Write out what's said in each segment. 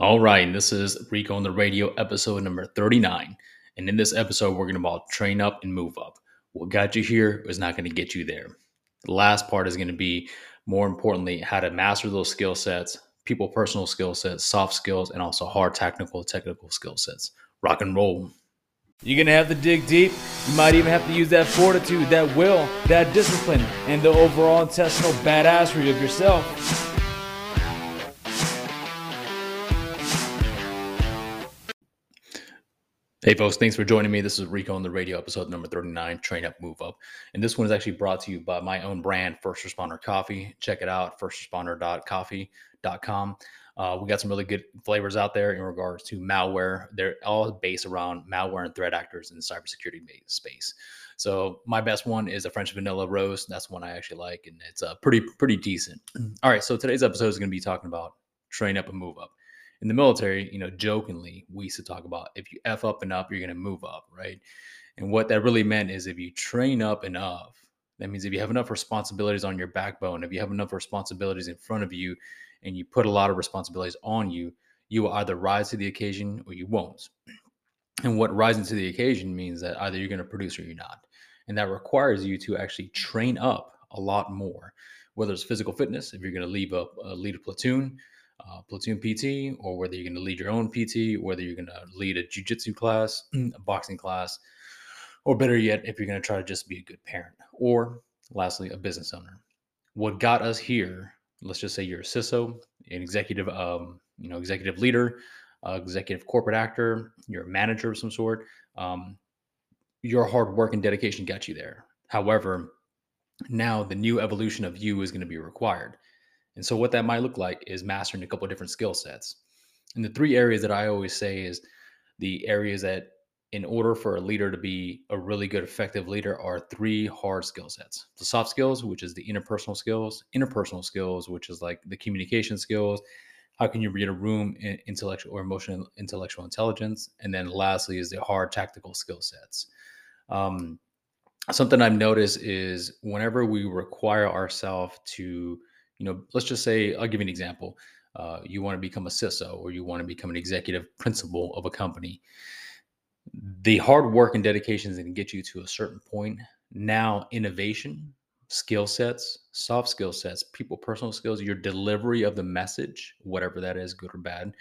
All right, this is Rico on the Radio, episode number 39. And in this episode, we're going to about train up and move up. What got you here is not going to get you there. The last part is going to be, more importantly, how to master those skill sets, people personal skill sets, soft skills, and also hard technical, technical skill sets. Rock and roll. You're gonna have to dig deep. You might even have to use that fortitude, that will, that discipline, and the overall intestinal badassery of yourself. Hey folks, thanks for joining me. This is Rico on the radio, episode number 39, Train Up, Move Up. And this one is actually brought to you by my own brand, First Responder Coffee. Check it out, firstresponder.coffee.com. Uh, we got some really good flavors out there in regards to malware. They're all based around malware and threat actors in the cybersecurity space. So my best one is a French vanilla roast. That's one I actually like, and it's uh, pretty pretty decent. All right, so today's episode is going to be talking about train up and move up in the military, you know, jokingly, we used to talk about if you F up and up, you're going to move up, right? And what that really meant is if you train up enough, that means if you have enough responsibilities on your backbone, if you have enough responsibilities in front of you, and you put a lot of responsibilities on you, you will either rise to the occasion or you won't. And what rising to the occasion means that either you're going to produce or you're not. And that requires you to actually train up a lot more, whether it's physical fitness, if you're going to leave a, uh, lead a platoon, uh, platoon PT, or whether you're going to lead your own PT, whether you're going to lead a jujitsu class, a boxing class, or better yet, if you're going to try to just be a good parent, or lastly, a business owner. What got us here? Let's just say you're a CISO, an executive, um, you know, executive leader, uh, executive corporate actor, you're a manager of some sort. Um, your hard work and dedication got you there. However, now the new evolution of you is going to be required. And so, what that might look like is mastering a couple of different skill sets. And the three areas that I always say is the areas that, in order for a leader to be a really good, effective leader, are three hard skill sets the soft skills, which is the interpersonal skills, interpersonal skills, which is like the communication skills. How can you read a room, in intellectual or emotional intellectual intelligence? And then lastly is the hard tactical skill sets. Um, something I've noticed is whenever we require ourselves to you know, let's just say, I'll give you an example. Uh, you want to become a CISO or you want to become an executive principal of a company. The hard work and dedication is going to get you to a certain point. Now, innovation, skill sets, soft skill sets, people, personal skills, your delivery of the message, whatever that is, good or bad,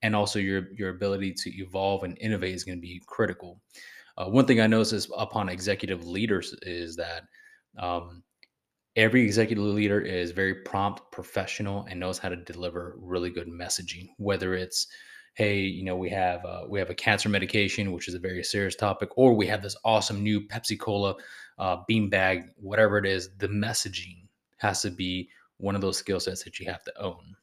and also your your ability to evolve and innovate is going to be critical. Uh, one thing I noticed is upon executive leaders is that um, every executive leader is very prompt, professional, and knows how to deliver really good messaging. Whether it's, hey, you know, we have uh, we have a cancer medication, which is a very serious topic, or we have this awesome new Pepsi Cola uh, beanbag, whatever it is, the messaging has to be one of those skill sets that you have to own.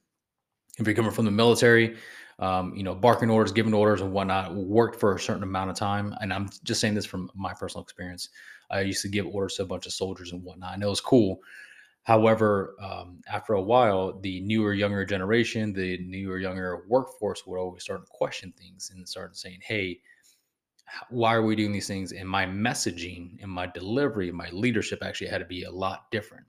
If you're coming from the military, um, you know, barking orders, giving orders, and whatnot worked for a certain amount of time. And I'm just saying this from my personal experience. I used to give orders to a bunch of soldiers and whatnot, and it was cool. However, um, after a while, the newer, younger generation, the newer, younger workforce would always start to question things and start saying, "Hey, why are we doing these things?" And my messaging and my delivery, my leadership actually had to be a lot different.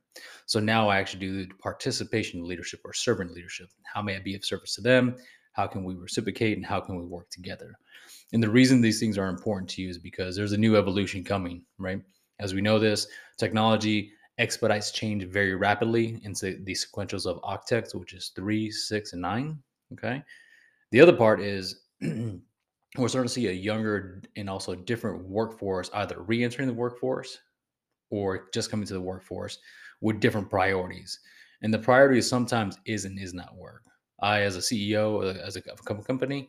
So now I actually do the participation leadership or servant leadership. How may I be of service to them? How can we reciprocate and how can we work together? And the reason these things are important to you is because there's a new evolution coming, right? As we know this, technology expedites change very rapidly into the sequentials of octets, which is three, six, and nine. Okay. The other part is we're starting to see a younger and also different workforce either re-entering the workforce or just coming to the workforce with different priorities. And the priorities sometimes is and is not work. I, as a CEO, as a company,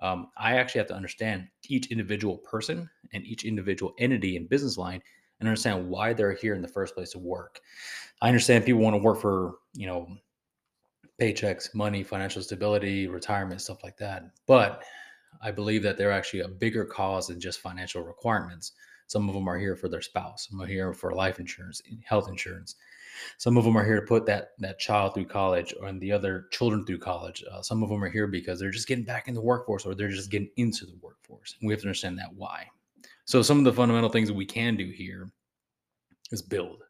um, I actually have to understand each individual person and each individual entity and business line and understand why they're here in the first place to work. I understand people want to work for, you know, paychecks, money, financial stability, retirement, stuff like that. But I believe that they're actually a bigger cause than just financial requirements. Some of them are here for their spouse. Some are here for life insurance, health insurance. Some of them are here to put that that child through college, or the other children through college. Uh, some of them are here because they're just getting back in the workforce, or they're just getting into the workforce. And we have to understand that why. So some of the fundamental things that we can do here is build.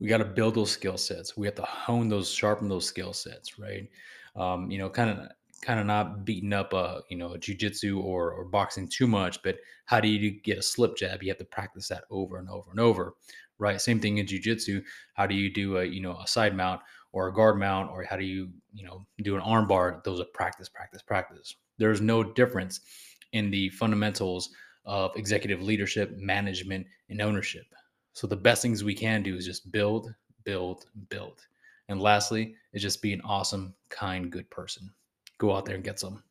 We got to build those skill sets. We have to hone those, sharpen those skill sets, right? Um, you know, kind of kind of not beating up a you know jujitsu or or boxing too much, but how do you get a slip jab? You have to practice that over and over and over, right? Same thing in jujitsu. How do you do a you know a side mount or a guard mount, or how do you you know do an arm bar? Those are practice, practice, practice. There's no difference in the fundamentals of executive leadership, management, and ownership. So the best things we can do is just build, build, build. And lastly, is just be an awesome, kind, good person. Go out there and get some.